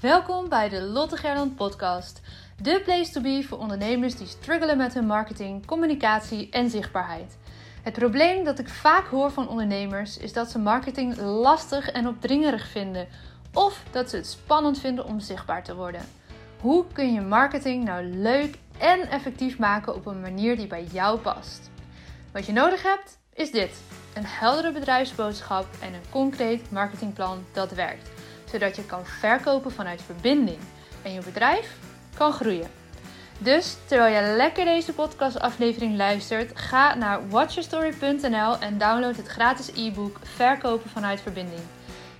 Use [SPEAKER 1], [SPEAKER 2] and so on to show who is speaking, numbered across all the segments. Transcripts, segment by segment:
[SPEAKER 1] Welkom bij de Lotte Gerland podcast. De place to be voor ondernemers die struggelen met hun marketing, communicatie en zichtbaarheid. Het probleem dat ik vaak hoor van ondernemers is dat ze marketing lastig en opdringerig vinden of dat ze het spannend vinden om zichtbaar te worden. Hoe kun je marketing nou leuk en effectief maken op een manier die bij jou past? Wat je nodig hebt is dit: een heldere bedrijfsboodschap en een concreet marketingplan dat werkt zodat je kan verkopen vanuit verbinding en je bedrijf kan groeien. Dus terwijl je lekker deze podcastaflevering luistert, ga naar watchyourstory.nl en download het gratis e-book Verkopen vanuit verbinding.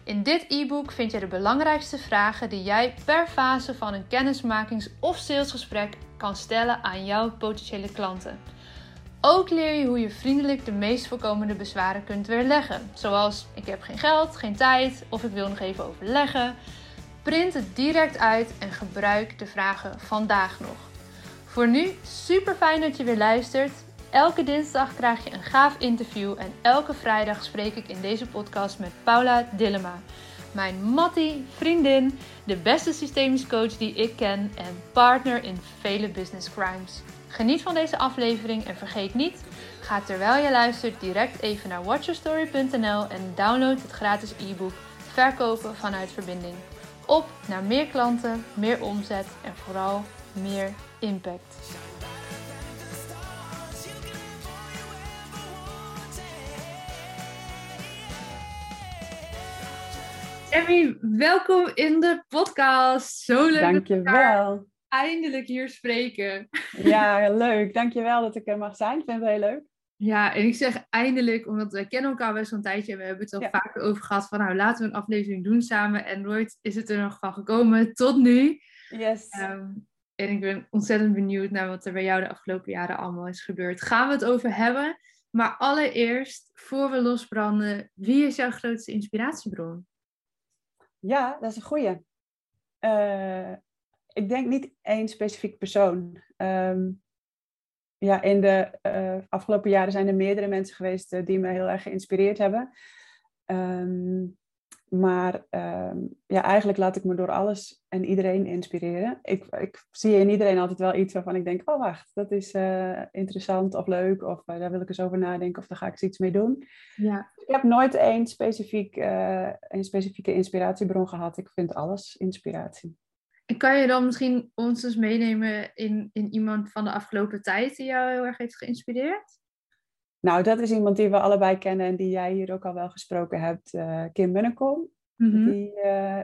[SPEAKER 1] In dit e-book vind je de belangrijkste vragen die jij per fase van een kennismakings- of salesgesprek kan stellen aan jouw potentiële klanten. Ook leer je hoe je vriendelijk de meest voorkomende bezwaren kunt weerleggen. Zoals ik heb geen geld, geen tijd of ik wil nog even overleggen. Print het direct uit en gebruik de vragen vandaag nog. Voor nu super fijn dat je weer luistert. Elke dinsdag krijg je een gaaf interview en elke vrijdag spreek ik in deze podcast met Paula Dillema. Mijn Mattie, vriendin, de beste systemisch coach die ik ken en partner in vele business crimes. Geniet van deze aflevering en vergeet niet, ga terwijl je luistert direct even naar watchyourstory.nl en download het gratis e-book Verkopen vanuit verbinding. Op naar meer klanten, meer omzet en vooral meer impact. Emmy, welkom in de podcast. Zo leuk.
[SPEAKER 2] Dankjewel
[SPEAKER 1] eindelijk hier spreken.
[SPEAKER 2] Ja, leuk. Dankjewel dat ik er mag zijn. Ik vind het heel leuk.
[SPEAKER 1] Ja, en ik zeg eindelijk, omdat wij kennen elkaar best wel een tijdje en we hebben het al vaker over gehad van nou laten we een aflevering doen samen en nooit is het er nog van gekomen tot nu.
[SPEAKER 2] Yes.
[SPEAKER 1] Ehm, en ik ben ontzettend benieuwd naar wat er bij jou de afgelopen jaren allemaal is gebeurd. Gaan we het over hebben? Maar allereerst, voor we losbranden, wie is jouw grootste inspiratiebron?
[SPEAKER 2] Ja, dat is een goeie. Uh, ik denk niet één specifiek persoon. Ehm, ja, in de uh, afgelopen jaren zijn er meerdere mensen geweest uh, die me heel erg geïnspireerd hebben. Um, maar um, ja, eigenlijk laat ik me door alles en iedereen inspireren. Ik, ik zie in iedereen altijd wel iets waarvan ik denk, oh wacht, dat is uh, interessant of leuk. Of daar wil ik eens over nadenken of daar ga ik eens iets mee doen.
[SPEAKER 1] Ja.
[SPEAKER 2] Ik heb nooit één, specifiek, een specifieke inspiratiebron gehad. Ik vind alles inspiratie.
[SPEAKER 1] En kan je dan misschien ons eens meenemen in, in iemand van de afgelopen tijd die jou heel erg heeft geïnspireerd?
[SPEAKER 2] Nou, dat is iemand die we allebei kennen en die jij hier ook al wel gesproken hebt, uh, Kim Munnekom.
[SPEAKER 1] Mhm.
[SPEAKER 2] Die uh,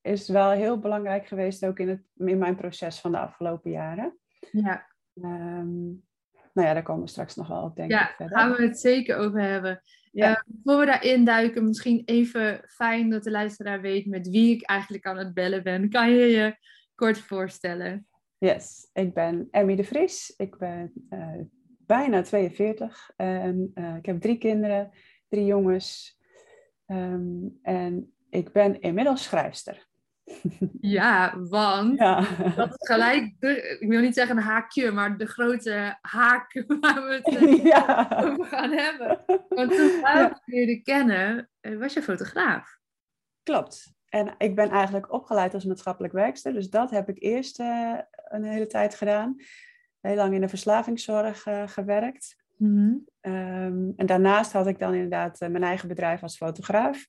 [SPEAKER 2] is wel heel belangrijk geweest ook in, het, in mijn proces van de afgelopen jaren.
[SPEAKER 1] Ja.
[SPEAKER 2] Um, nou ja, daar komen we straks nog wel op, denk
[SPEAKER 1] ja,
[SPEAKER 2] ik.
[SPEAKER 1] Verder. gaan we het zeker over hebben. Ja. Uh, voor we daarin duiken, misschien even fijn dat de luisteraar weet met wie ik eigenlijk aan het bellen ben. Kan je je kort voorstellen?
[SPEAKER 2] Yes, ik ben Emmy de Vries. Ik ben uh, bijna 42 en uh, ik heb drie kinderen, drie jongens. Um, en ik ben inmiddels schrijfster.
[SPEAKER 1] Ja, want
[SPEAKER 2] ja.
[SPEAKER 1] dat is gelijk, de, ik wil niet zeggen een haakje, maar de grote haak waar we het
[SPEAKER 2] ja.
[SPEAKER 1] over gaan hebben. Want toen we ja. leerden kennen, was je fotograaf.
[SPEAKER 2] Klopt. En ik ben eigenlijk opgeleid als maatschappelijk werkster, dus dat heb ik eerst uh, een hele tijd gedaan. Heel lang in de verslavingszorg uh, gewerkt.
[SPEAKER 1] Mm -hmm.
[SPEAKER 2] um, en daarnaast had ik dan inderdaad uh, mijn eigen bedrijf als fotograaf.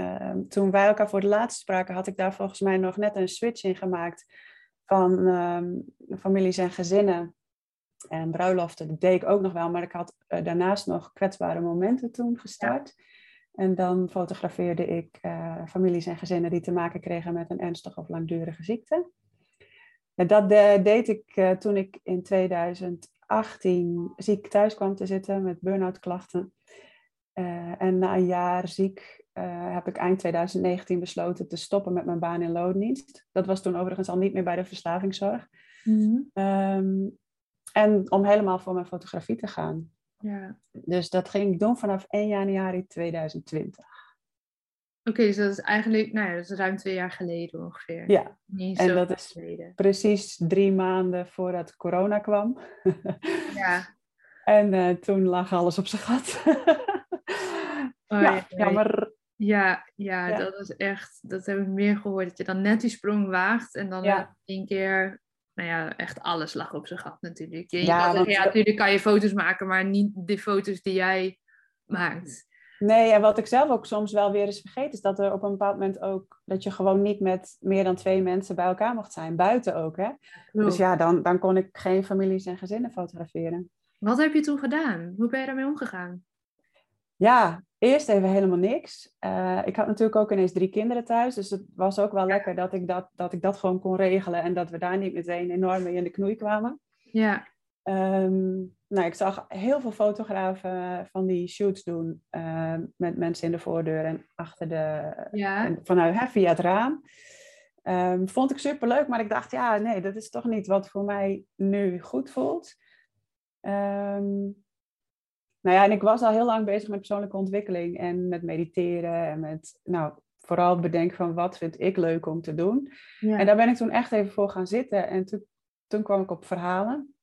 [SPEAKER 2] Um, toen wij elkaar voor de laatste spraken, had ik daar volgens mij nog net een switch in gemaakt van um, families en gezinnen. En bruiloften, dat deed ik ook nog wel, maar ik had uh, daarnaast nog kwetsbare momenten toen gestart. Ja. En dan fotografeerde ik uh, families en gezinnen die te maken kregen met een ernstige of langdurige ziekte. En dat de, deed ik uh, toen ik in 2018 ziek thuis kwam te zitten met burn-out klachten. Uh, en na een jaar ziek uh, heb ik eind 2019 besloten te stoppen met mijn baan in loondienst. Dat was toen overigens al niet meer bij de verslavingszorg.
[SPEAKER 1] Mm -hmm.
[SPEAKER 2] um, en om helemaal voor mijn fotografie te gaan.
[SPEAKER 1] Ja.
[SPEAKER 2] Dus dat ging ik doen vanaf 1 januari 2020.
[SPEAKER 1] Oké, okay, dus dat is eigenlijk, nou ja, dat is ruim twee jaar geleden ongeveer.
[SPEAKER 2] Ja,
[SPEAKER 1] Niet
[SPEAKER 2] en dat is
[SPEAKER 1] geleden.
[SPEAKER 2] precies drie maanden voordat corona kwam.
[SPEAKER 1] Ja.
[SPEAKER 2] en uh, toen lag alles op zijn gat.
[SPEAKER 1] Oh,
[SPEAKER 2] ja,
[SPEAKER 1] ja,
[SPEAKER 2] jammer.
[SPEAKER 1] Ja, ja,
[SPEAKER 2] Ja.
[SPEAKER 1] dat is echt, dat heb ik meer gehoord. Dat je dan net die sprong waagt en dan
[SPEAKER 2] Ja.
[SPEAKER 1] één keer, nou ja, echt alles lag op zijn gat natuurlijk. Je,
[SPEAKER 2] Ja,
[SPEAKER 1] zeggen, ja, natuurlijk kan je foto's maken, maar niet de foto's die jij maakt.
[SPEAKER 2] Nee, en wat ik zelf ook soms wel weer eens vergeet, is dat er op een bepaald moment ook, dat je gewoon niet met meer dan twee mensen bij elkaar mocht zijn, buiten ook. Hè? Dus ja, dan, dan kon ik geen families en gezinnen fotograferen.
[SPEAKER 1] Wat heb je toen gedaan? Hoe ben je daarmee omgegaan?
[SPEAKER 2] Ja, eerst even helemaal niks. Eh, ik had natuurlijk ook ineens drie kinderen thuis, dus het was ook wel lekker dat ik dat, dat ik dat gewoon kon regelen en dat we daar niet meteen enorm mee in de knoei kwamen.
[SPEAKER 1] Ja,
[SPEAKER 2] Ehm, nou, ik zag heel veel fotografen van die shoots doen eh, met mensen in de voordeur en achter de,
[SPEAKER 1] ja,
[SPEAKER 2] en vanuit hè, via het raam. Ehm, vond ik superleuk, maar ik dacht, ja, nee, dat is toch niet wat voor mij nu goed voelt. Ehm, nou ja, en ik was al heel lang bezig met persoonlijke ontwikkeling en met mediteren en met, nou, vooral bedenken van wat vind ik leuk om te doen.
[SPEAKER 1] ja.
[SPEAKER 2] En daar ben ik toen echt even voor gaan zitten en toen, toen kwam ik op verhalen.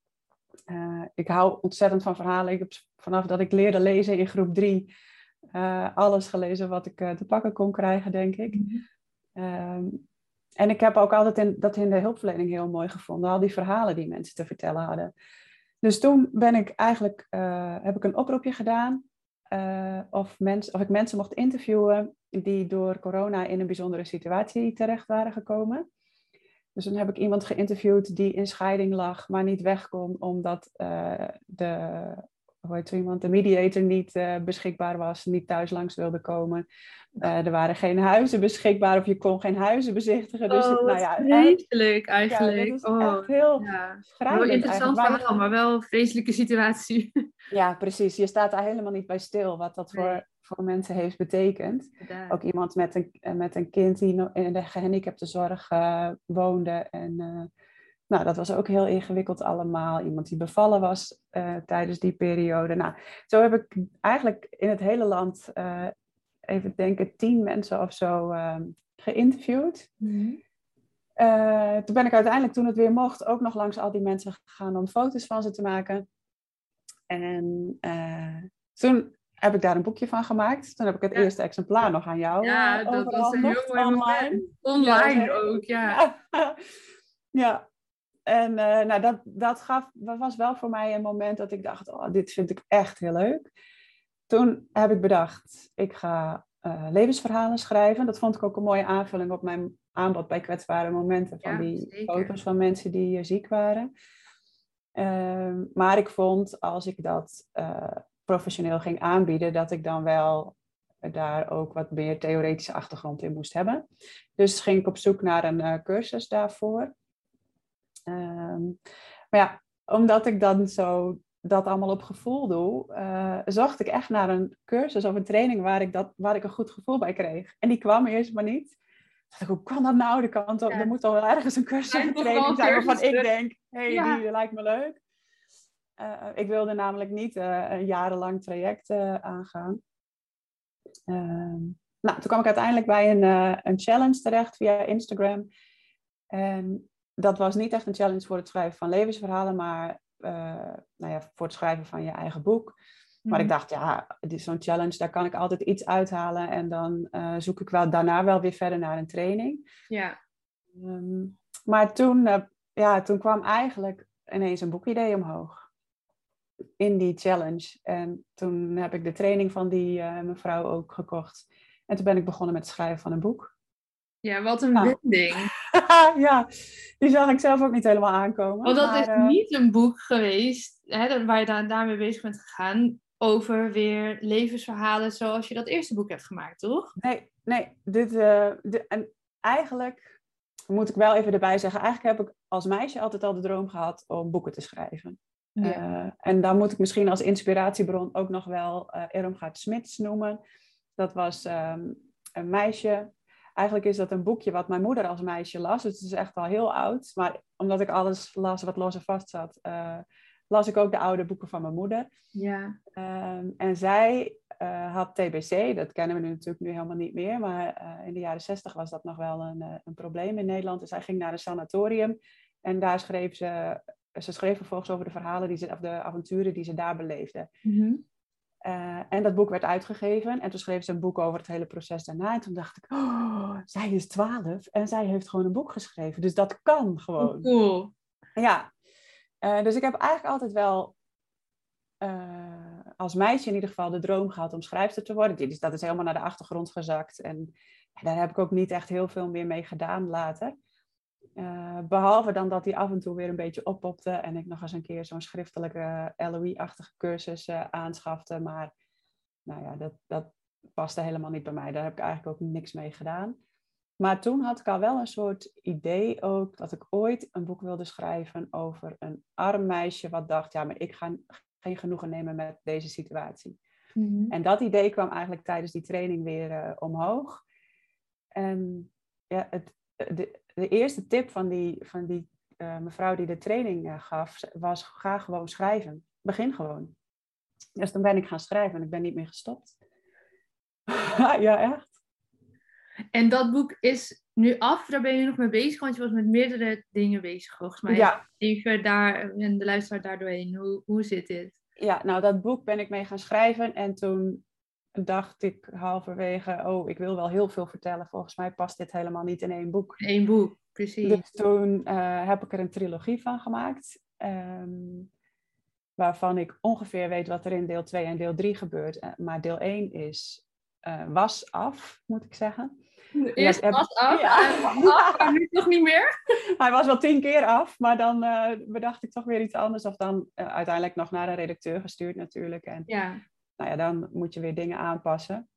[SPEAKER 2] Eh, ik hou ontzettend van verhalen. Ik heb vanaf dat ik leerde lezen in groep drie eh, alles gelezen wat ik eh, te pakken kon krijgen, denk ik.
[SPEAKER 1] Mhm.
[SPEAKER 2] Ehm, en ik heb ook altijd in, dat in de hulpverlening heel mooi gevonden, al die verhalen die mensen te vertellen hadden. Dus toen ben ik eigenlijk, eh, heb ik een oproepje gedaan eh, of, of ik mensen mocht interviewen die door corona in een bijzondere situatie terecht waren gekomen. Dus toen heb ik iemand geïnterviewd die in scheiding lag, maar niet weg kon omdat eh, de, hoe heet zo iemand, de mediator niet eh, beschikbaar was, niet thuis langs wilde komen. Eh, er waren geen huizen beschikbaar of je kon geen huizen bezichtigen. Dus
[SPEAKER 1] oh,
[SPEAKER 2] nou ja,
[SPEAKER 1] vreselijk
[SPEAKER 2] ja,
[SPEAKER 1] eigenlijk.
[SPEAKER 2] is
[SPEAKER 1] oh,
[SPEAKER 2] echt heel
[SPEAKER 1] ja. Wel interessant
[SPEAKER 2] eigenlijk.
[SPEAKER 1] verhaal, maar wel een vreselijke situatie.
[SPEAKER 2] Ja, precies. Je staat daar helemaal niet bij stil wat dat
[SPEAKER 1] Nee.
[SPEAKER 2] voor, voor mensen heeft betekend. Ook iemand met een, met een kind die in de gehandicaptenzorg eh woonde. En nou, dat was ook heel ingewikkeld allemaal. Iemand die bevallen was eh, tijdens die periode. Nou, zo heb ik eigenlijk in het hele land, eh, even denken, tien mensen of zo eh, geïnterviewd.
[SPEAKER 1] Mhm.
[SPEAKER 2] Eh, toen ben ik uiteindelijk, toen het weer mocht, ook nog langs al die mensen gegaan om foto's van ze te maken. En toen heb ik daar een boekje van gemaakt. Toen heb ik het
[SPEAKER 1] Ja.
[SPEAKER 2] eerste exemplaar nog aan jou
[SPEAKER 1] Ja, dat was een heel mooi
[SPEAKER 2] online.
[SPEAKER 1] Online
[SPEAKER 2] Ja,
[SPEAKER 1] ook, ja.
[SPEAKER 2] Ja. En eh, nou, dat, dat, gaf, dat was wel voor mij een moment dat ik dacht, oh, dit vind ik echt heel leuk. Toen heb ik bedacht, ik ga eh, levensverhalen schrijven. Dat vond ik ook een mooie aanvulling op mijn aanbod bij kwetsbare momenten van
[SPEAKER 1] Ja,
[SPEAKER 2] die
[SPEAKER 1] zeker.
[SPEAKER 2] foto's van mensen die eh, ziek waren. Ehm, maar ik vond als ik dat professioneel ging aanbieden, dat ik dan wel daar ook wat meer theoretische achtergrond in moest hebben. Dus ging ik op zoek naar een cursus daarvoor. Ehm, maar ja, omdat ik dan zo dat allemaal op gevoel doe, eh, zocht ik echt naar een cursus of een training waar ik, dat, waar ik een goed gevoel bij kreeg. En die kwam eerst maar niet. Dacht ik, hoe kan dat nou? Er, kan toch,
[SPEAKER 1] Ja.
[SPEAKER 2] er moet toch wel ergens een cursus of een training zijn waarvan ik denk, hé, hey,
[SPEAKER 1] Ja.
[SPEAKER 2] die lijkt me leuk. Eh, ik wilde namelijk niet eh, een jarenlang traject aangaan. Ehm, nou, toen kwam ik uiteindelijk bij een, een challenge terecht via Instagram. En dat was niet echt een challenge voor het schrijven van levensverhalen, maar eh, nou ja, voor het schrijven van je eigen boek. Maar ik
[SPEAKER 1] Mhm.
[SPEAKER 2] dacht, ja, dit is zo'n challenge, daar kan ik altijd iets uithalen. En dan eh, zoek ik wel daarna wel weer verder naar een training.
[SPEAKER 1] Ja,
[SPEAKER 2] Ehm, maar toen, eh, ja, toen kwam eigenlijk ineens een boekidee omhoog. In die challenge. En toen heb ik de training van die mevrouw ook gekocht. En toen ben ik begonnen met het schrijven van een boek.
[SPEAKER 1] ja, wat een
[SPEAKER 2] Nou.
[SPEAKER 1] wending.
[SPEAKER 2] ja, die zag ik zelf ook niet helemaal aankomen.
[SPEAKER 1] Want dat
[SPEAKER 2] maar,
[SPEAKER 1] is
[SPEAKER 2] eh,
[SPEAKER 1] niet een boek geweest hè, waar je daar, daarmee bezig bent gegaan over weer levensverhalen zoals je dat eerste boek hebt gemaakt, toch?
[SPEAKER 2] Nee, nee. Dit, eh, en eigenlijk moet ik wel even erbij zeggen. Eigenlijk heb ik als meisje altijd al de droom gehad om boeken te schrijven. Eh, en dan moet ik misschien als inspiratiebron ook nog wel eh Eromgaard Smits noemen. Dat was ehm, een meisje. Eigenlijk is dat een boekje wat mijn moeder als meisje las. Dus het is echt al heel oud. Maar omdat ik alles las wat los en vast zat, eh, las ik ook de oude boeken van mijn moeder.
[SPEAKER 1] ja.
[SPEAKER 2] Ehm, en zij eh, had TBC, dat kennen we nu natuurlijk nu helemaal niet meer, maar eh, in de jaren zestig was dat nog wel een, een probleem in Nederland. Dus zij ging naar een sanatorium en daar schreef ze, ze schreef vervolgens over de verhalen, die ze, of de avonturen die ze daar beleefde.
[SPEAKER 1] Mhm.
[SPEAKER 2] Eh, en dat boek werd uitgegeven. En toen schreef ze een boek over het hele proces daarna. En toen dacht ik, oh, zij is twaalf en zij heeft gewoon een boek geschreven. Dus dat kan gewoon.
[SPEAKER 1] Cool.
[SPEAKER 2] Ja. Uh, dus ik heb eigenlijk altijd wel uh, als meisje in ieder geval de droom gehad om schrijfster te worden. Dus dat is helemaal naar de achtergrond gezakt. En ja, daar heb ik ook niet echt heel veel meer mee gedaan later. Uh, behalve dan dat hij af en toe weer een beetje oppopte en ik nog eens een keer zo'n schriftelijke LOE-achtige cursus uh, aanschafte. Maar nou ja, dat, dat paste helemaal niet bij mij. Daar heb ik eigenlijk ook niks mee gedaan. Maar toen had ik al wel een soort idee ook dat ik ooit een boek wilde schrijven over een arm meisje wat dacht, ja, maar ik ga geen genoegen nemen met deze situatie. Mm-hmm. En dat idee kwam eigenlijk tijdens die training weer uh, omhoog. En ja, het, de, de eerste tip van die, van die uh, mevrouw die de training uh, gaf, was ga gewoon schrijven. Begin gewoon. Dus dan ben ik gaan schrijven en ik ben niet meer gestopt. ja, echt.
[SPEAKER 1] En dat boek is nu af, daar ben je nog mee bezig, want je was met meerdere dingen bezig volgens mij.
[SPEAKER 2] Ja.
[SPEAKER 1] Even daar, en de luisteraar daardoorheen, hoe, hoe zit dit?
[SPEAKER 2] Ja, nou dat boek ben ik mee gaan schrijven en toen dacht ik halverwege, oh, ik wil wel heel veel vertellen. Volgens mij past dit helemaal niet in één boek.
[SPEAKER 1] Eén boek, precies.
[SPEAKER 2] Dus toen uh, heb ik er een trilogie van gemaakt. Um, waarvan ik ongeveer weet wat er in deel 2 en deel 3 gebeurt. Uh, maar deel 1 is, uh, was af, moet ik zeggen.
[SPEAKER 1] Eerst was af, ja. af, maar nu toch niet meer?
[SPEAKER 2] Hij was wel tien keer af, maar dan bedacht ik toch weer iets anders. Of dan uiteindelijk nog naar een redacteur gestuurd natuurlijk. En
[SPEAKER 1] ja
[SPEAKER 2] nou ja, dan moet je weer dingen aanpassen.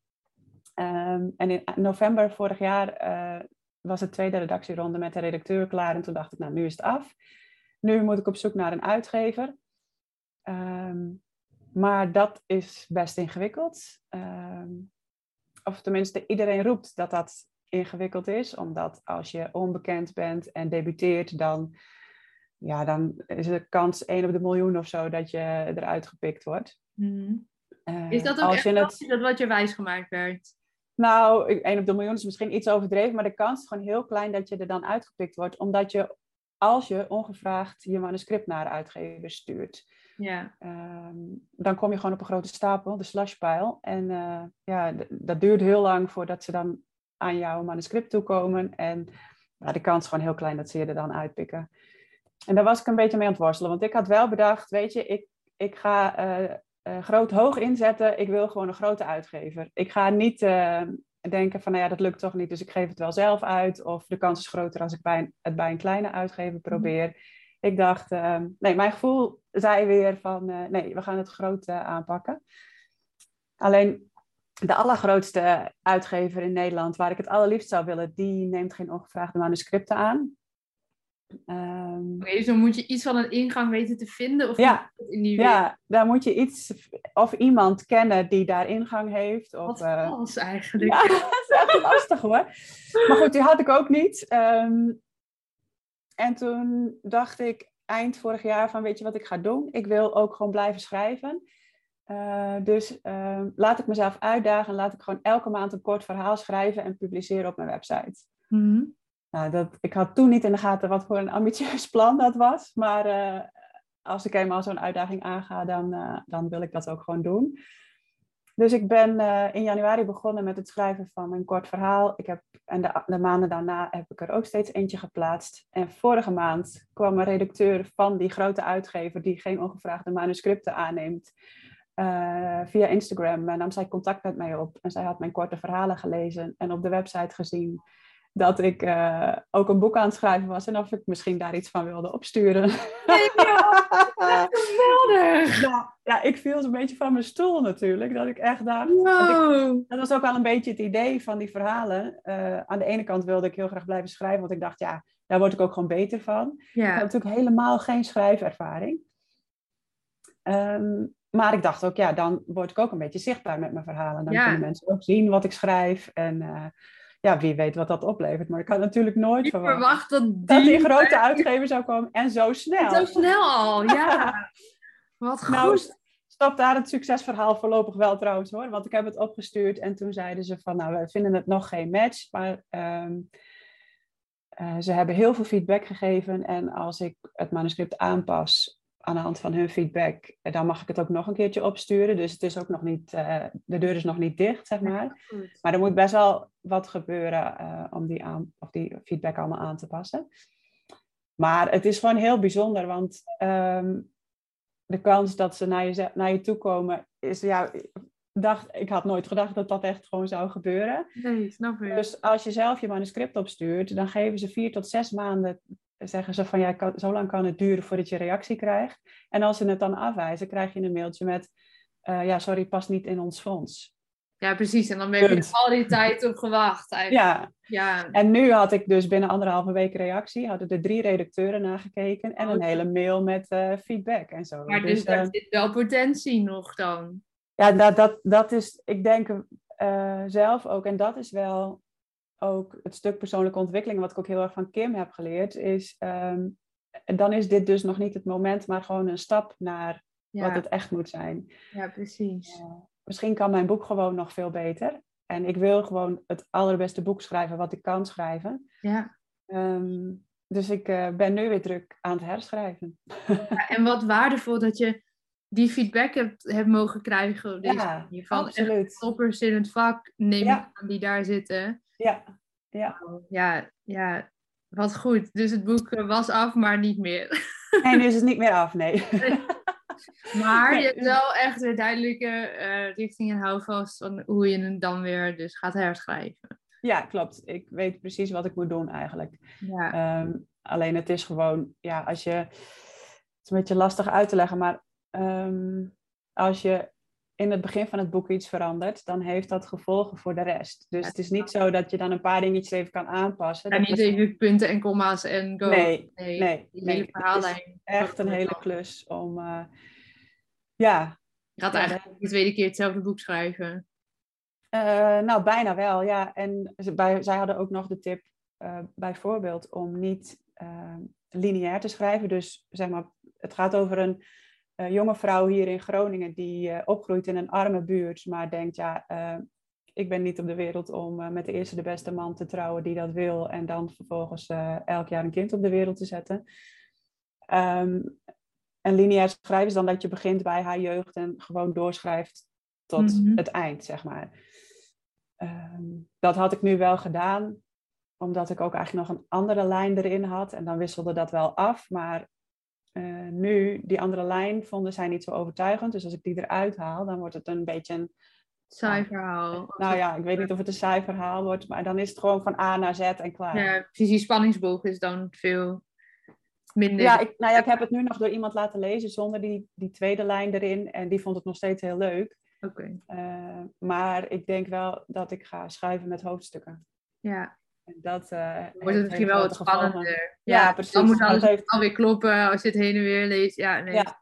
[SPEAKER 2] Um, en in november vorig jaar uh, was de tweede redactieronde met de redacteur klaar. En toen dacht ik, nou, nu is het af. Nu moet ik op zoek naar een uitgever. Um, maar dat is best ingewikkeld. Um, of tenminste, iedereen roept dat dat ingewikkeld is. Omdat als je onbekend bent en debuteert, dan, ja, dan is de kans 1 op de miljoen of zo dat je eruit gepikt wordt.
[SPEAKER 1] Mm. Uh, is dat ook echt het... dat wat je wijsgemaakt werd?
[SPEAKER 2] Nou, 1 op de miljoen is misschien iets overdreven, maar de kans is gewoon heel klein dat je er dan uitgepikt wordt, omdat je, als je ongevraagd je manuscript naar de uitgever stuurt,
[SPEAKER 1] ja.
[SPEAKER 2] Um, dan kom je gewoon op een grote stapel, de slashpile. En uh, ja, dat duurt heel lang voordat ze dan aan jouw manuscript toekomen. En ja, de kans is gewoon heel klein dat ze je er dan uitpikken. En daar was ik een beetje mee aan het worstelen. Want ik had wel bedacht, weet je, ik, ik ga uh, uh, groot hoog inzetten. Ik wil gewoon een grote uitgever. Ik ga niet uh, denken van, nou ja, dat lukt toch niet, dus ik geef het wel zelf uit. Of de kans is groter als ik bij een, het bij een kleine uitgever probeer. Mm. Ik dacht, uh, nee, mijn gevoel zei weer van, uh, nee, we gaan het groot aanpakken. Alleen de allergrootste uitgever in Nederland, waar ik het allerliefst zou willen, die neemt geen ongevraagde manuscripten aan.
[SPEAKER 1] Um, Oké, dus dan moet je iets van een ingang weten te vinden? Of
[SPEAKER 2] ja, in die ja, daar moet je iets of iemand kennen die daar ingang heeft. Of,
[SPEAKER 1] Wat uh, vals eigenlijk.
[SPEAKER 2] Ja, dat is echt lastig hoor. Maar goed, die had ik ook niet. Um, en toen dacht ik eind vorig jaar van weet je wat ik ga doen? Ik wil ook gewoon blijven schrijven. Uh, dus uh, laat ik mezelf uitdagen en laat ik gewoon elke maand een kort verhaal schrijven en publiceren op mijn website.
[SPEAKER 1] Mm -hmm.
[SPEAKER 2] Nou, dat, ik had toen niet in de gaten wat voor een ambitieus plan dat was. Maar uh, als ik eenmaal zo'n uitdaging aanga, dan, uh, dan wil ik dat ook gewoon doen. Dus ik ben uh, in januari begonnen met het schrijven van een kort verhaal. Ik heb, en de, de, maanden daarna heb ik er ook steeds eentje geplaatst. En vorige maand kwam een redacteur van die grote uitgever, die geen ongevraagde manuscripten aanneemt, via Instagram. En nam zij contact met mij op. En zij had mijn korte verhalen gelezen en op de website gezien dat ik uh, ook een boek aan het schrijven was en of ik misschien daar iets van wilde opsturen.
[SPEAKER 1] Ja, geweldig!
[SPEAKER 2] Ja, ja, ik viel een beetje van mijn stoel natuurlijk. Dat ik echt dacht.
[SPEAKER 1] Wow.
[SPEAKER 2] Ik, dat was ook wel een beetje het idee van die verhalen. Uh, aan de ene kant wilde ik heel graag blijven schrijven, want ik dacht, ja, daar word ik ook gewoon beter van.
[SPEAKER 1] Ja.
[SPEAKER 2] Ik heb natuurlijk helemaal geen schrijfervaring. Um, maar ik dacht ook, ja, dan word ik ook een beetje zichtbaar met mijn verhalen. Dan
[SPEAKER 1] ja.
[SPEAKER 2] kunnen mensen ook zien wat ik schrijf. En uh, ja, wie weet wat dat oplevert. Maar ik had natuurlijk nooit
[SPEAKER 1] ik
[SPEAKER 2] verwacht,
[SPEAKER 1] verwacht dat die,
[SPEAKER 2] dat die grote uitgever zou komen. En zo snel.
[SPEAKER 1] Zo snel al, ja. Wat goed.
[SPEAKER 2] Nou, stop daar het succesverhaal voorlopig wel trouwens hoor. Want ik heb het opgestuurd en toen zeiden ze van, nou, we vinden het nog geen match. Maar um, uh, ze hebben heel veel feedback gegeven. En als ik het manuscript aanpas, aan de hand van hun feedback, dan mag ik het ook nog een keertje opsturen. Dus het is ook nog niet, de deur is nog niet dicht, zeg maar. maar er moet best wel wat gebeuren om die, aan, of die feedback allemaal aan te passen. Maar het is gewoon heel bijzonder, want ehm, de kans dat ze naar je, naar je toe komen is, ja, dacht, ik had nooit gedacht dat dat echt gewoon zou gebeuren.
[SPEAKER 1] Nee, snap ik.
[SPEAKER 2] Dus als je zelf je manuscript opstuurt, dan geven ze vier tot zes maanden, zeggen ze van ja, kan, zo lang kan het duren voordat je reactie krijgt. En als ze het dan afwijzen, krijg je een mailtje met, uh, ja, sorry, past niet in ons fonds.
[SPEAKER 1] Ja, precies. En dan heb je er al die tijd op gewacht. Eigenlijk.
[SPEAKER 2] Ja. ja. En nu had ik dus binnen anderhalve week reactie. Hadden er drie redacteuren nagekeken. En een oh. hele mail met uh, feedback en zo.
[SPEAKER 1] Maar dus, dus daar uh, zit wel potentie nog dan.
[SPEAKER 2] Ja, dat, dat, dat is, ik denk zelf ook. En dat is wel ook het stuk persoonlijke ontwikkeling. Wat ik ook heel erg van Kim heb geleerd. Is, um, dan is dit dus nog niet het moment. Maar gewoon een stap naar wat het echt moet zijn.
[SPEAKER 1] Ja, precies
[SPEAKER 2] misschien kan mijn boek gewoon nog veel beter. En ik wil gewoon het allerbeste boek schrijven wat ik kan schrijven.
[SPEAKER 1] Ja.
[SPEAKER 2] Ehm, dus ik uh, ben nu weer druk aan het herschrijven.
[SPEAKER 1] Ja, en wat waardevol dat je die feedback hebt, hebt mogen krijgen. Deze
[SPEAKER 2] ja, van absoluut.
[SPEAKER 1] toppers in het vak neem ja. aan die daar zitten.
[SPEAKER 2] Ja, ja.
[SPEAKER 1] ja, ja, wat goed. Dus het boek was af, maar niet meer.
[SPEAKER 2] Nee, nu is het niet meer af, nee.
[SPEAKER 1] Maar je hebt wel echt weer duidelijke uh, richting en houvast van hoe je het dan weer dus gaat herschrijven.
[SPEAKER 2] Ja, klopt. Ik weet precies wat ik moet doen eigenlijk.
[SPEAKER 1] Ja.
[SPEAKER 2] Ehm, alleen het is gewoon, ja, als je... Het is een beetje lastig uit te leggen, maar ehm, als je in het begin van het boek iets verandert, dan heeft dat gevolgen voor de rest. Dus het is niet zo dat je dan een paar dingetjes even kan aanpassen.
[SPEAKER 1] En niet even punten en komma's en go.
[SPEAKER 2] Nee, nee, nee.
[SPEAKER 1] Die hele verhaallijn.
[SPEAKER 2] echt een hele klus om, uh, ja.
[SPEAKER 1] Je gaat eigenlijk de tweede keer hetzelfde boek schrijven.
[SPEAKER 2] Uh, nou, bijna wel, ja. En bij, zij hadden ook nog de tip, uh, bijvoorbeeld, om niet lineair te schrijven. Dus zeg maar, het gaat over een uh, jonge vrouw hier in Groningen die uh, opgroeit in een arme buurt, maar denkt, ja, uh, ik ben niet op de wereld om met de eerste de beste man te trouwen die dat wil en dan vervolgens elk jaar een kind op de wereld te zetten. Um, en lineair schrijven is dan dat je begint bij haar jeugd en gewoon doorschrijft tot mm -hmm. het eind, zeg maar. Um, dat had ik nu wel gedaan, omdat ik ook eigenlijk nog een andere lijn erin had. En dan wisselde dat wel af, maar uh, nu, die andere lijn vonden zij niet zo overtuigend. Dus als ik die eruit haal, dan wordt het een beetje een...
[SPEAKER 1] Saai verhaal.
[SPEAKER 2] Nou ja, ik weet niet of het een saai verhaal wordt, maar dan is het gewoon van A naar Z en klaar.
[SPEAKER 1] Ja, precies. Die spanningsboog is dan veel minder...
[SPEAKER 2] Ja, ik, nou ja, ik heb het nu nog door iemand laten lezen zonder die, die tweede lijn erin. En die vond het nog steeds heel leuk.
[SPEAKER 1] Oké.
[SPEAKER 2] Okay. Uh, maar ik denk wel dat ik ga schrijven met hoofdstukken.
[SPEAKER 1] Ja,
[SPEAKER 2] dat uh,
[SPEAKER 1] wordt het misschien wel wat spannender.
[SPEAKER 2] Ja, ja, precies.
[SPEAKER 1] Dan moet alles heeft... alweer kloppen als je het heen en weer leest. Ja, nee,
[SPEAKER 2] ja.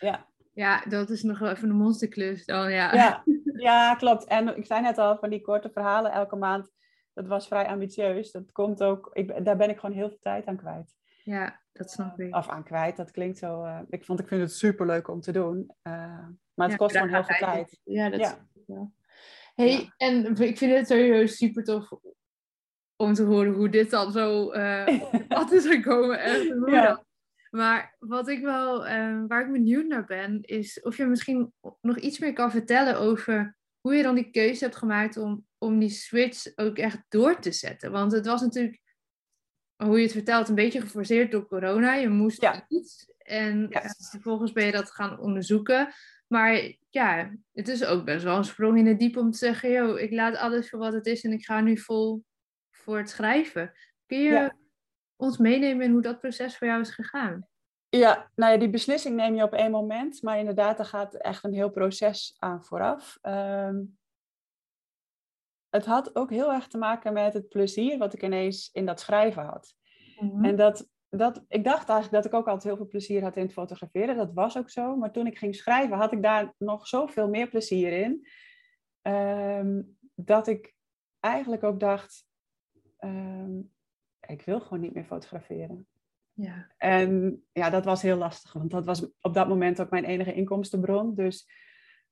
[SPEAKER 1] ja. ja, dat is nog wel even een monsterklus dan, ja.
[SPEAKER 2] ja. Ja, klopt. En ik zei net al, van die korte verhalen elke maand, dat was vrij ambitieus. Dat komt ook, ik, daar ben ik gewoon heel veel tijd aan kwijt.
[SPEAKER 1] Ja, dat snap ik.
[SPEAKER 2] Of aan kwijt, dat klinkt zo... Uh, ik, vond, ik vind het super leuk om te doen. Uh, maar het kost gewoon heel veel tijd.
[SPEAKER 1] Ja, dat ja. Wel. Hey, en ik vind het sowieso super tof om te horen hoe dit dan zo uh, wat is gekomen. Echt, ja. Maar wat ik wel, uh, waar ik benieuwd naar ben, is of je misschien nog iets meer kan vertellen over hoe je dan die keuze hebt gemaakt om, om die switch ook echt door te zetten. Want het was natuurlijk, hoe je het vertelt, een beetje geforceerd door corona. Je moest
[SPEAKER 2] ja.
[SPEAKER 1] iets en ja. vervolgens ben je dat gaan onderzoeken. Maar ja, het is ook best wel een sprong in het diep om te zeggen, joh, ik laat alles voor wat het is en ik ga nu vol voor het schrijven. Kun je ja. ons meenemen in hoe dat proces voor jou is gegaan?
[SPEAKER 2] Ja, nou ja, die beslissing neem je op één moment, maar inderdaad, er gaat echt een heel proces aan vooraf. Um, het had ook heel erg te maken met het plezier wat ik ineens in dat schrijven had. Mm -hmm. En dat, dat, ik dacht eigenlijk dat ik ook altijd heel veel plezier had in het fotograferen. Dat was ook zo. Maar toen ik ging schrijven, had ik daar nog zoveel meer plezier in. Um, dat ik eigenlijk ook dacht, um, ik wil gewoon niet meer fotograferen.
[SPEAKER 1] Ja.
[SPEAKER 2] En ja, dat was heel lastig, want dat was op dat moment ook mijn enige inkomstenbron. Dus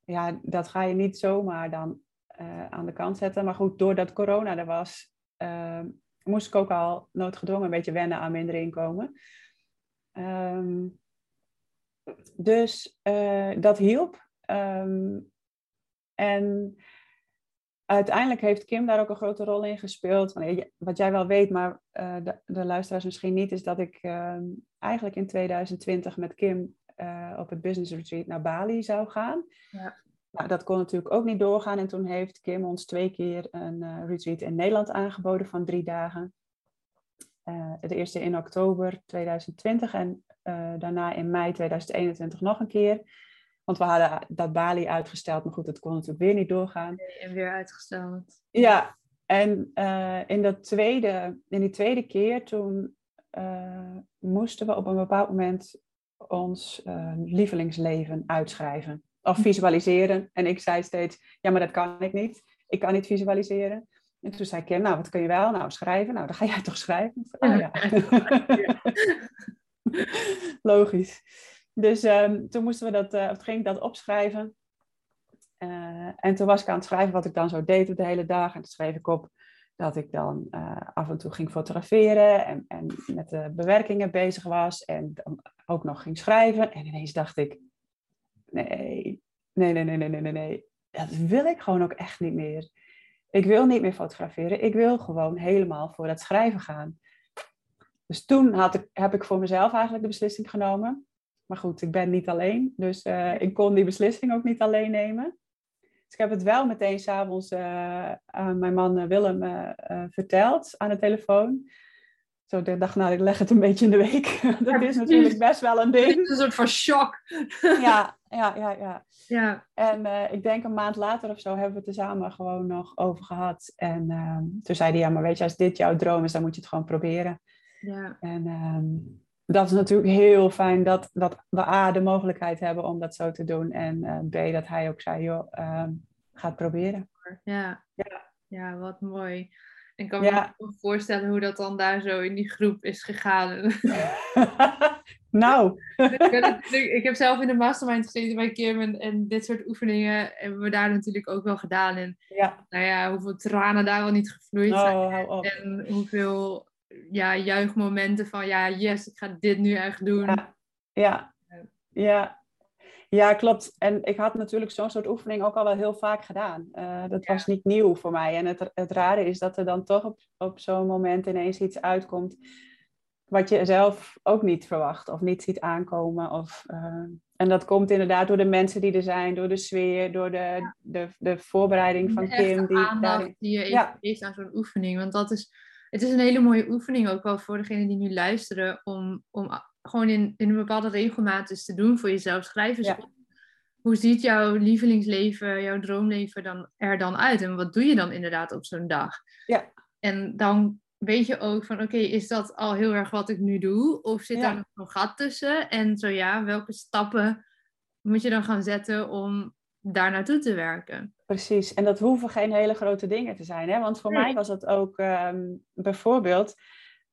[SPEAKER 2] ja, dat ga je niet zomaar dan uh, aan de kant zetten. Maar goed, doordat corona er was, uh, moest ik ook al noodgedwongen een beetje wennen aan minder inkomen. Um, dus uh, dat hielp. Um, en uiteindelijk heeft Kim daar ook een grote rol in gespeeld. Wat jij wel weet, maar uh, de, de, luisteraars misschien niet, is dat ik uh, eigenlijk in 2020 met Kim uh, op het business retreat naar Bali zou gaan. Ja. Nou, dat kon natuurlijk ook niet doorgaan. En toen heeft Kim ons twee keer een retreat in Nederland aangeboden van drie dagen. de eerste in oktober 2020 en daarna in mei 2021 nog een keer. Want we hadden dat Bali uitgesteld, maar goed, dat kon natuurlijk weer niet doorgaan.
[SPEAKER 1] En weer uitgesteld.
[SPEAKER 2] Ja, en uh, in, dat tweede, in die tweede keer toen uh, moesten we op een bepaald moment ons uh, lievelingsleven uitschrijven. Of visualiseren. En ik zei steeds, ja, maar dat kan ik niet. Ik kan niet visualiseren. En toen zei Kim, nou, wat kun je wel? Nou, schrijven. Nou, dan ga jij toch schrijven? Oh, ja. Logisch. Dus um, toen moesten we dat, uh, ging ik dat opschrijven. Uh, en toen was ik aan het schrijven wat ik dan zo deed de hele dag. En toen schreef ik op dat ik dan uh, af en toe ging fotograferen en, en met de bewerkingen bezig was. En dan ook nog ging schrijven. En ineens dacht ik, nee, nee, nee, nee, nee, nee, nee. Dat wil ik gewoon ook echt niet meer. Ik wil niet meer fotograferen. Ik wil gewoon helemaal voor dat schrijven gaan. Dus toen had ik, heb ik voor mezelf eigenlijk de beslissing genomen maar goed, ik ben niet alleen. Dus uh, ik kon die beslissing ook niet alleen nemen. Dus ik heb het wel meteen s'avonds uh, aan mijn man eh, Willem uh, verteld aan de telefoon. Zo ik dacht, nou, ik leg het een beetje in de week. dat is natuurlijk best wel een ding.
[SPEAKER 1] een soort van shock.
[SPEAKER 2] ja, ja, ja, ja. ja. En ik denk een maand later of zo hebben we het er samen gewoon nog over gehad. En ehm, toen zei hij, ja, maar weet je, als dit jouw droom is, dan moet je het gewoon proberen. Ja. En ehm, dat is natuurlijk heel fijn dat, dat we A, de mogelijkheid hebben om dat zo te doen. En uh, B, dat hij ook zei, joh, uh, ga het proberen.
[SPEAKER 1] Ja. ja. ja, wat mooi. Ik kan me voorstellen hoe dat dan daar zo in die groep is gegaan.
[SPEAKER 2] nou.
[SPEAKER 1] ik heb zelf in de mastermind gezeten bij Kim en, en, dit soort oefeningen hebben we daar natuurlijk ook wel gedaan. En ja. nou ja, hoeveel tranen daar wel niet gevloeid oh, zijn. En hoeveel ja, juichmomenten van ja, yes, ik ga dit nu echt doen.
[SPEAKER 2] Ja, ja, ja. ja klopt. En ik had natuurlijk zo'n soort oefening ook al wel heel vaak gedaan. Uh, dat was niet nieuw voor mij. En het, het rare is dat er dan toch op, op zo'n moment ineens iets uitkomt wat je zelf ook niet verwacht of niet ziet aankomen. Of, uh, en dat komt inderdaad door de mensen die er zijn, door de sfeer, door de, de, de voorbereiding van Kim.
[SPEAKER 1] Die, aandacht die je even ja. aan zo'n oefening. Want dat is het is een hele mooie oefening ook wel voor degenen die nu luisteren. Om, om gewoon in, in een bepaalde regelmaat eens te doen voor jezelf. Schrijven Hoe ziet jouw lievelingsleven, jouw droomleven dan, er dan uit? En wat doe je dan inderdaad op zo'n dag? Ja. En dan weet je ook van, oké, is dat al heel erg wat ik nu doe? Of zit daar nog een gat tussen? En zo ja, welke stappen moet je dan gaan zetten om daar naartoe te werken?
[SPEAKER 2] Precies, en dat hoeven geen hele grote dingen te zijn. Hè? Want voor mij was het ook ehm, bijvoorbeeld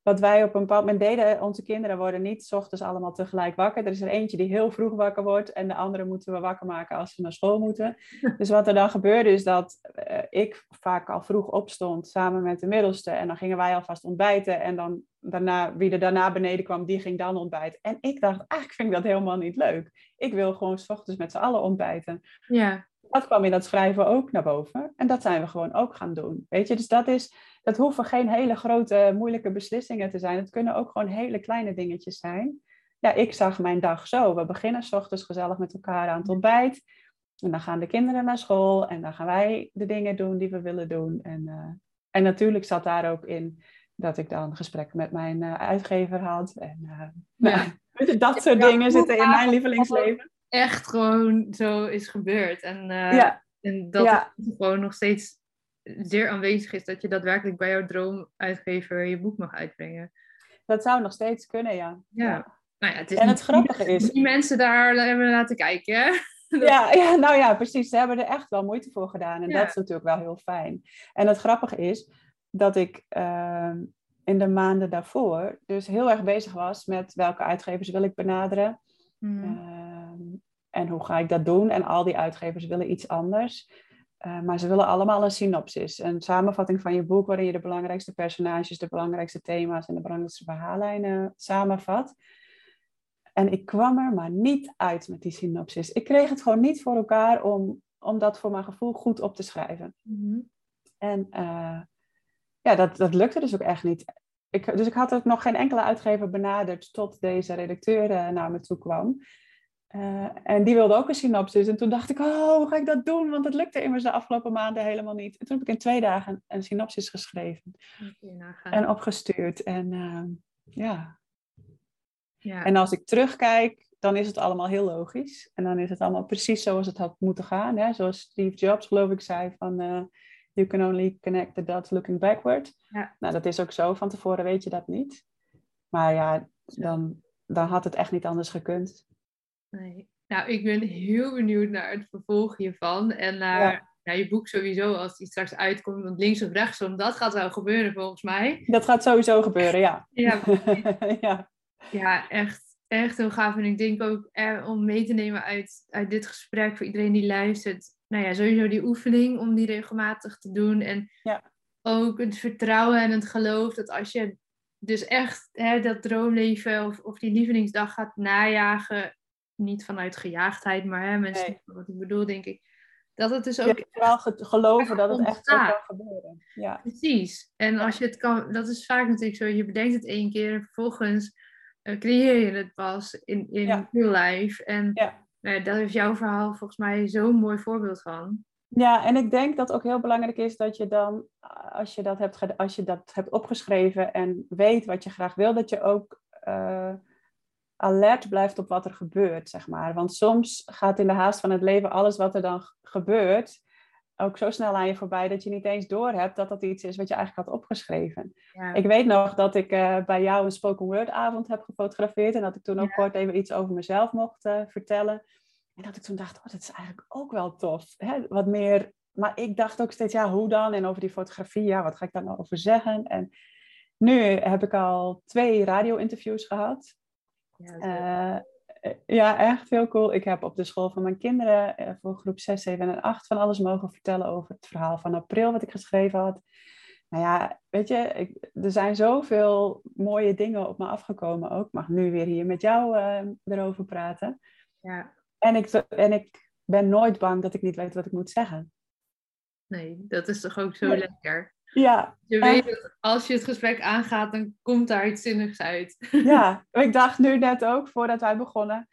[SPEAKER 2] wat wij op een bepaald moment deden. Onze kinderen worden niet s ochtends allemaal tegelijk wakker. Er is er eentje die heel vroeg wakker wordt en de andere moeten we wakker maken als ze naar school moeten. Dus wat er dan gebeurde is dat uh, ik vaak al vroeg opstond samen met de middelste. En dan gingen wij alvast ontbijten en dan daarna, wie er daarna beneden kwam, die ging dan ontbijten. En ik dacht, eigenlijk vind ik dat helemaal niet leuk. Ik wil gewoon s ochtends met z'n allen ontbijten. Ja dat kwam in dat schrijven ook naar boven. En dat zijn we gewoon ook gaan doen. Weet je, dus dat is, dat hoeven geen hele grote, moeilijke beslissingen te zijn. Het kunnen ook gewoon hele kleine dingetjes zijn. Ja, ik zag mijn dag zo. We beginnen s ochtends gezellig met elkaar aan het ontbijt. En dan gaan de kinderen naar school. En dan gaan wij de dingen doen die we willen doen. En, uh, en natuurlijk zat daar ook in dat ik dan gesprekken met mijn uh, uitgever had. En uh, ja. nou, dat soort dingen zitten in mijn lievelingsleven
[SPEAKER 1] echt gewoon zo is gebeurd. En, en dat het gewoon nog steeds zeer aanwezig is dat je daadwerkelijk bij jouw droomuitgever je boek mag uitbrengen.
[SPEAKER 2] Dat zou nog steeds kunnen, ja.
[SPEAKER 1] Ja. Nou
[SPEAKER 2] ja het is en het grappige is...
[SPEAKER 1] Die mensen daar hebben laten kijken.
[SPEAKER 2] Ja, ja, nou ja, precies. Ze hebben er echt wel moeite voor gedaan. En dat is natuurlijk wel heel fijn. En het grappige is dat ik uh, in de maanden daarvoor dus heel erg bezig was met welke uitgevers wil ik benaderen. Mm. en hoe ga ik dat doen? En al die uitgevers willen iets anders. Uh, maar ze willen allemaal een synopsis, een samenvatting van je boek waarin je de belangrijkste personages, de belangrijkste thema's en de belangrijkste verhaallijnen samenvat. En ik kwam er maar niet uit met die synopsis. Ik kreeg het gewoon niet voor elkaar om, om dat voor mijn gevoel goed op te schrijven.
[SPEAKER 1] Mhm.
[SPEAKER 2] En uh, ja, dat, dat lukte dus ook echt niet. Ik, dus ik had ook nog geen enkele uitgever benaderd tot deze redacteur uh, naar me toe kwam. Uh, en die wilde ook een synopsis. En toen dacht ik, oh, hoe ga ik dat doen? Want het lukte immers de afgelopen maanden helemaal niet. En toen heb ik in twee dagen een synopsis geschreven. En opgestuurd. En uh, ja.
[SPEAKER 1] ja.
[SPEAKER 2] En als ik terugkijk, dan is het allemaal heel logisch. En dan is het allemaal precies zoals het had moeten gaan. Hè? Zoals Steve Jobs, geloof ik, zei van... Uh, you can only connect the dots looking backward.
[SPEAKER 1] Ja.
[SPEAKER 2] Nou, dat is ook zo. Van tevoren weet je dat niet. Maar ja, dan, dan had het echt niet anders gekund.
[SPEAKER 1] Nee. Nou, ik ben heel benieuwd naar het vervolg hiervan. En naar
[SPEAKER 2] Ja.
[SPEAKER 1] naar je boek sowieso, als die straks uitkomt. Want links of rechtsom, dat gaat wel gebeuren volgens mij.
[SPEAKER 2] Dat gaat sowieso gebeuren, ja.
[SPEAKER 1] Ja,
[SPEAKER 2] ja.
[SPEAKER 1] ja echt, echt heel gaaf. En ik denk ook eh, om mee te nemen uit, uit dit gesprek voor iedereen die luistert. Nou ja, sowieso die oefening om die regelmatig te doen. En
[SPEAKER 2] Ja.
[SPEAKER 1] ook het vertrouwen en het geloof dat als je dus echt hè, dat droomleven of, of die lievelingsdag gaat najagen. Niet vanuit gejaagdheid, maar hè, mensen
[SPEAKER 2] Nee.
[SPEAKER 1] wat ik bedoel, denk ik. Dat het dus ook
[SPEAKER 2] vooral ge- geloven dat het echt kan gebeuren. Ja.
[SPEAKER 1] Precies. En als je het kan, dat is vaak natuurlijk zo. Je bedenkt het één keer en vervolgens eh, creëer je het pas in, in
[SPEAKER 2] Ja.
[SPEAKER 1] real life. En
[SPEAKER 2] Ja.
[SPEAKER 1] ja, daar is jouw verhaal volgens mij zo'n mooi voorbeeld van.
[SPEAKER 2] ja, en ik denk dat ook heel belangrijk is dat je dan, als je dat hebt, als je dat hebt opgeschreven en weet wat je graag wil, dat je ook eh, alert blijft op wat er gebeurt, zeg maar. Want soms gaat in de haast van het leven alles wat er dan gebeurt ook zo snel aan je voorbij dat je niet eens doorhebt dat dat iets is wat je eigenlijk had opgeschreven.
[SPEAKER 1] Ja.
[SPEAKER 2] Ik weet nog dat ik eh, bij jou een spoken word avond heb gefotografeerd en dat ik toen ook
[SPEAKER 1] Ja.
[SPEAKER 2] kort even iets over mezelf mocht eh, vertellen. En dat ik toen dacht, oh, dat is eigenlijk ook wel tof. Hè? Wat meer, maar ik dacht ook steeds, ja, hoe dan? En over die fotografie, ja, wat ga ik daar nou over zeggen? En nu heb ik al twee radio-interviews gehad.
[SPEAKER 1] Ja.
[SPEAKER 2] Eh, eh, ja, echt heel cool. Ik heb op de school van mijn kinderen eh, voor groep 6, 7 en 8 van alles mogen vertellen over het verhaal van april wat ik geschreven had. Nou ja, weet je, ik, er zijn zoveel mooie dingen op me afgekomen ook. Ik mag nu weer hier met jou erover praten.
[SPEAKER 1] ja.
[SPEAKER 2] En ik, en ik ben nooit bang dat ik niet weet wat ik moet zeggen.
[SPEAKER 1] Nee, dat is toch ook zo
[SPEAKER 2] Nee.
[SPEAKER 1] lekker.
[SPEAKER 2] Ja,
[SPEAKER 1] Je weet dat als je het gesprek aangaat, dan komt daar iets zinnigs uit.
[SPEAKER 2] ja. ik dacht nu net ook, voordat wij begonnen...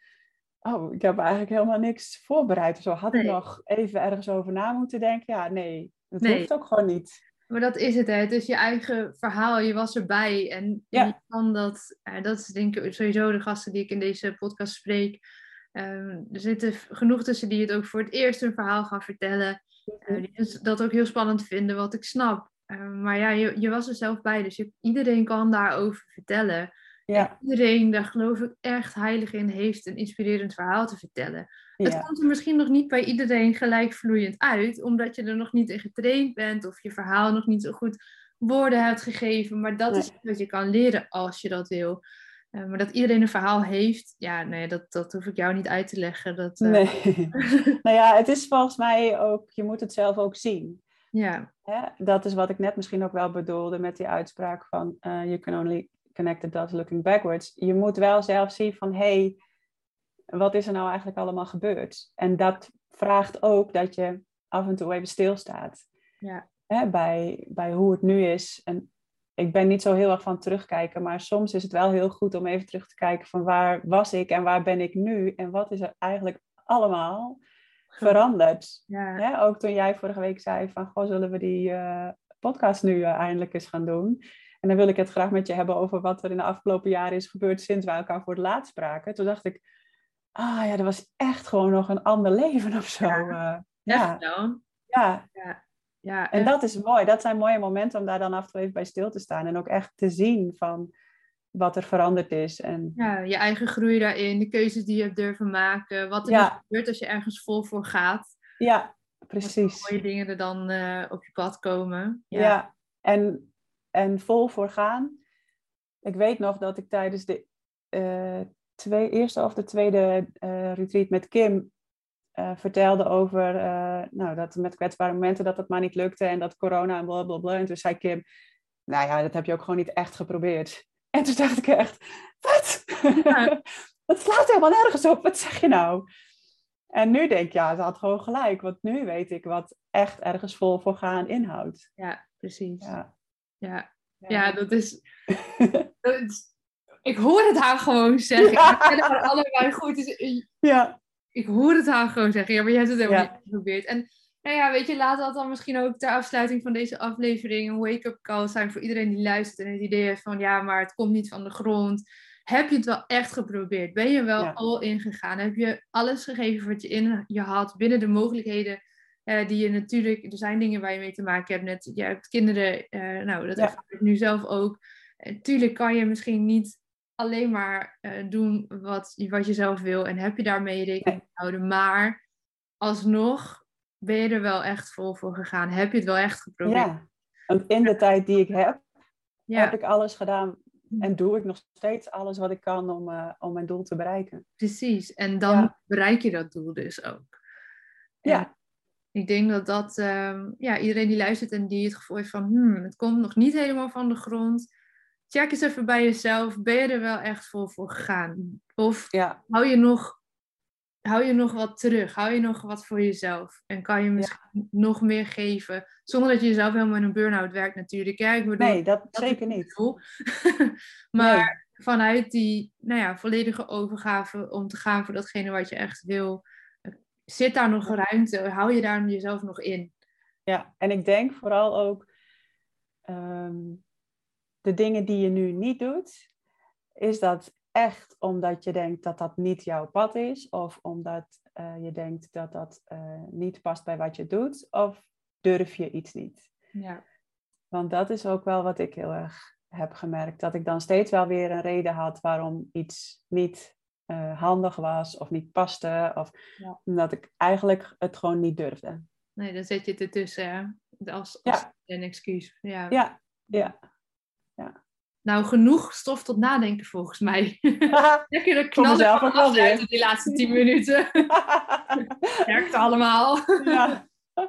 [SPEAKER 2] Oh, ik heb eigenlijk helemaal niks voorbereid. of Zo had ik nog even ergens over na moeten denken. Ja, nee, dat
[SPEAKER 1] Nee.
[SPEAKER 2] hoeft ook gewoon niet.
[SPEAKER 1] Maar dat is het, hè. Het is je eigen verhaal. Je was erbij. En
[SPEAKER 2] Ja.
[SPEAKER 1] je kan dat... dat is denk ik sowieso de gasten die ik in deze podcast spreek. Ehm, er zitten genoeg tussen die het ook voor het eerst hun verhaal gaan vertellen. Eh, die dat ook heel spannend vinden, wat ik snap. Ehm, maar ja, je, je was er zelf bij. Dus je, iedereen kan daarover vertellen.
[SPEAKER 2] Ja,
[SPEAKER 1] Iedereen, daar geloof ik echt heilig in, heeft een inspirerend verhaal te vertellen. Het komt er misschien nog niet bij iedereen gelijk vloeiend uit, omdat je er nog niet in getraind bent of je verhaal nog niet zo goed woorden hebt gegeven. Maar dat
[SPEAKER 2] Nee.
[SPEAKER 1] is wat je kan leren als je dat wil. Eh, maar dat iedereen een verhaal heeft, ja, nee, dat, dat hoef ik jou niet uit te leggen. Dat, eh,
[SPEAKER 2] nee. nou ja, het is volgens mij ook, je moet het zelf ook zien.
[SPEAKER 1] Ja,
[SPEAKER 2] Hè? Dat is wat ik net misschien ook wel bedoelde met die uitspraak van eh you can only connect the dots looking backwards. Je moet wel zelf zien van, hé, hey, wat is er nou eigenlijk allemaal gebeurd? En dat vraagt ook dat je af en toe even stilstaat.
[SPEAKER 1] Ja.
[SPEAKER 2] Hè? Bij, bij hoe het nu is. En ik ben niet zo heel erg van terugkijken, maar soms is het wel heel goed om even terug te kijken van waar was ik en waar ben ik nu? En wat is er eigenlijk allemaal veranderd?
[SPEAKER 1] ja,
[SPEAKER 2] Hè, ook toen jij vorige week zei van, goh, zullen we die eh, podcast nu eh, eindelijk eens gaan doen? En dan wil ik het graag met je hebben over wat er in de afgelopen jaren is gebeurd sinds wij elkaar voor het laatst spraken. Toen dacht ik, ah ja, er was echt gewoon nog een ander leven of zo.
[SPEAKER 1] Ja.
[SPEAKER 2] eh. ja,
[SPEAKER 1] wel.
[SPEAKER 2] ja,
[SPEAKER 1] Ja,
[SPEAKER 2] en dat is mooi. Dat zijn mooie momenten om daar dan af en toe even bij stil te staan. En ook echt te zien van wat er veranderd is. En
[SPEAKER 1] ja, je eigen groei daarin, de keuzes die je hebt durven maken, wat er
[SPEAKER 2] Ja.
[SPEAKER 1] gebeurt als je ergens vol voor gaat.
[SPEAKER 2] ja,
[SPEAKER 1] Wat
[SPEAKER 2] precies.
[SPEAKER 1] voor mooie dingen er dan eh, op je pad komen.
[SPEAKER 2] Ja, En, en vol voor gaan. Ik weet nog dat ik tijdens de eh, twee, eerste of de tweede eh, retreat met Kim vertelde over nou, dat met kwetsbare momenten dat het maar niet lukte en dat corona en blablabla. En toen zei Kim, nou ja, dat heb je ook gewoon niet echt geprobeerd. En toen dacht ik echt, wat?
[SPEAKER 1] Ja.
[SPEAKER 2] dat slaat helemaal nergens op. Wat zeg je nou? En nu denk ik, ja, ze had gewoon gelijk. Want nu weet ik wat echt ergens vol voor gaan inhoudt.
[SPEAKER 1] Ja, precies.
[SPEAKER 2] Ja,
[SPEAKER 1] Ja, ja. dat, is, dat is- Ik hoor het haar gewoon zeggen.
[SPEAKER 2] Ja.
[SPEAKER 1] Ik ken haar allebei goed. Dus ik-
[SPEAKER 2] ja,
[SPEAKER 1] ik hoor het haar gewoon zeggen. Ja, maar jij hebt het helemaal
[SPEAKER 2] Ja.
[SPEAKER 1] niet geprobeerd. En nou ja, weet je, laat dat dan misschien ook ter afsluiting van deze aflevering een wake-up call zijn voor iedereen die luistert en het idee heeft van ja, maar het komt niet van de grond. Heb je het wel echt geprobeerd? Ben je wel
[SPEAKER 2] Ja.
[SPEAKER 1] al ingegaan? Heb je alles gegeven wat je in je had binnen de mogelijkheden eh, die je natuurlijk, er zijn dingen waar je mee te maken hebt. Net, je hebt kinderen, eh, nou, dat
[SPEAKER 2] Ja.
[SPEAKER 1] ervaar ik nu zelf ook. Tuurlijk kan je misschien niet alleen maar eh, doen wat, wat je zelf wil en heb je daarmee rekening te houden. Maar alsnog ben je er wel echt vol voor gegaan. Heb je het wel echt geprobeerd?
[SPEAKER 2] ja. Want in de tijd die ik heb,
[SPEAKER 1] Ja,
[SPEAKER 2] heb ik alles gedaan. En doe ik nog steeds alles wat ik kan om, eh, om mijn doel te bereiken.
[SPEAKER 1] precies. En dan
[SPEAKER 2] Ja.
[SPEAKER 1] bereik je dat doel dus ook.
[SPEAKER 2] Ja.
[SPEAKER 1] En ik denk dat dat, ehm, ja, iedereen die luistert en die het gevoel heeft van, hmm, het komt nog niet helemaal van de grond. Check eens even bij jezelf. Ben je er wel echt vol voor gegaan? Of
[SPEAKER 2] Ja,
[SPEAKER 1] hou je nog, hou je nog wat terug? Hou je nog wat voor jezelf? En kan je misschien nog meer geven? Zonder dat je jezelf helemaal in een burn-out werkt natuurlijk. Ja, ik bedoel,
[SPEAKER 2] nee, dat zeker niet.
[SPEAKER 1] maar vanuit die nou ja, volledige overgave om te gaan voor datgene wat je echt wil, eh, zit daar nog ruimte? Hou je daar jezelf nog in?
[SPEAKER 2] Ja, en ik denk vooral ook ehm, de dingen die je nu niet doet, is dat echt omdat je denkt dat dat niet jouw pad is, of omdat eh, je denkt dat dat eh, niet past bij wat je doet, of durf je iets niet?
[SPEAKER 1] Ja,
[SPEAKER 2] Want dat is ook wel wat ik heel erg heb gemerkt, dat ik dan steeds wel weer een reden had waarom iets niet eh, handig was of niet paste, of
[SPEAKER 1] Ja.
[SPEAKER 2] omdat ik eigenlijk het gewoon niet durfde.
[SPEAKER 1] nee, dan zet je het ertussen hè? als,
[SPEAKER 2] Ja.
[SPEAKER 1] als een excuus. Ja.
[SPEAKER 2] Ja, ja.
[SPEAKER 1] Nou, genoeg stof tot nadenken volgens mij. Lekker de knallen van
[SPEAKER 2] wel
[SPEAKER 1] afsluiten
[SPEAKER 2] weer.
[SPEAKER 1] die laatste tien minuten. Werkt allemaal.
[SPEAKER 2] ja.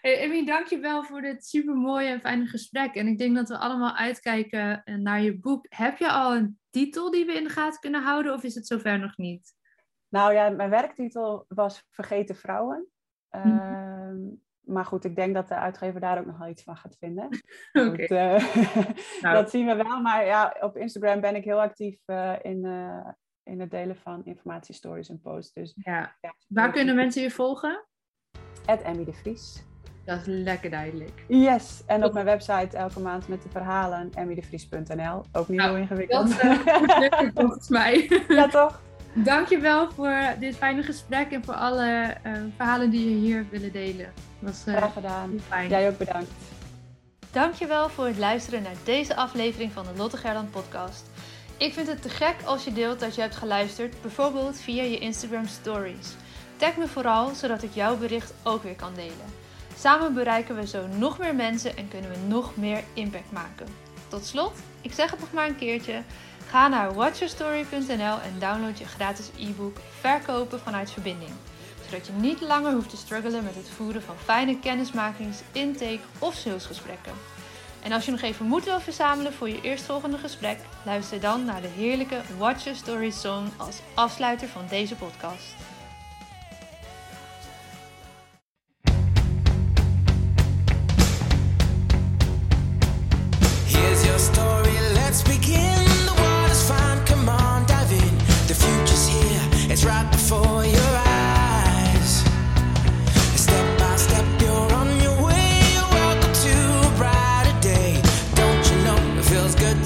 [SPEAKER 1] Hey, Emmy, dankjewel voor dit super mooie en fijne gesprek. En ik denk dat we allemaal uitkijken naar je boek. Heb je al een titel die we in de gaten kunnen houden of is het zover nog niet?
[SPEAKER 2] Nou ja, mijn werktitel was Vergeten Vrouwen.
[SPEAKER 1] Mhm.
[SPEAKER 2] Ehm, maar goed, ik denk dat de uitgever daar ook nog wel iets van gaat vinden. Eh,
[SPEAKER 1] Nou.
[SPEAKER 2] Dat zien we wel. Maar ja, op Instagram ben ik heel actief eh, in, eh, in het delen van informatiestories en posts. Dus
[SPEAKER 1] Ja.
[SPEAKER 2] ja,
[SPEAKER 1] Waar kunnen mensen je volgen?
[SPEAKER 2] At Emmy de Vries.
[SPEAKER 1] Dat is lekker duidelijk.
[SPEAKER 2] Yes, en op mijn website elke maand met de verhalen emmydevries.nl. Ook niet
[SPEAKER 1] Nou,
[SPEAKER 2] heel ingewikkeld.
[SPEAKER 1] Dat lukt volgens mij.
[SPEAKER 2] ja, toch?
[SPEAKER 1] Dankjewel voor dit fijne gesprek en voor alle verhalen die je hier willen delen. Dat was eh,
[SPEAKER 2] Graag gedaan.
[SPEAKER 1] fijn.
[SPEAKER 2] Jij ook bedankt.
[SPEAKER 1] Dankjewel voor het luisteren naar deze aflevering van de Lotte Gerland podcast. Ik vind het te gek als je deelt dat je hebt geluisterd, bijvoorbeeld via je Instagram stories. Tag me vooral, zodat ik jouw bericht ook weer kan delen. Samen bereiken we zo nog meer mensen en kunnen we nog meer impact maken. Tot slot, ik zeg het nog maar een keertje. Ga naar watchyourstory.nl en download je gratis e-book Verkopen vanuit verbinding. Zodat je niet langer hoeft te struggelen met het voeren van fijne kennismakings, intake of salesgesprekken. En als je nog even moed wil verzamelen voor je eerstvolgende gesprek, luister dan naar de heerlijke Watch Your Story song als afsluiter van deze podcast.
[SPEAKER 3] Here's your story,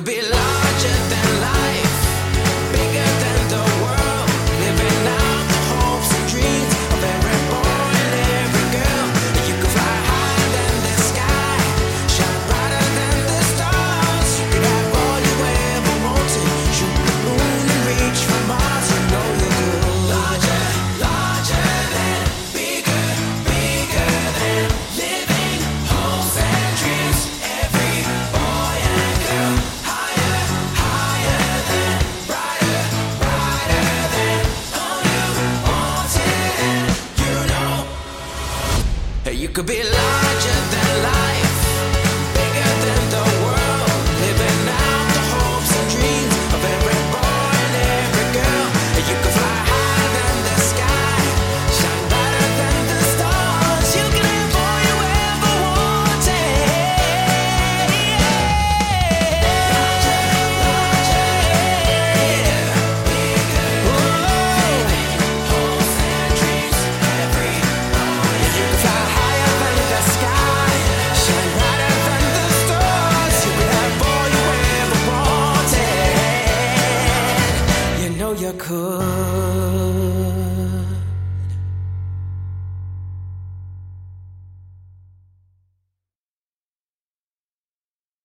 [SPEAKER 3] could be larger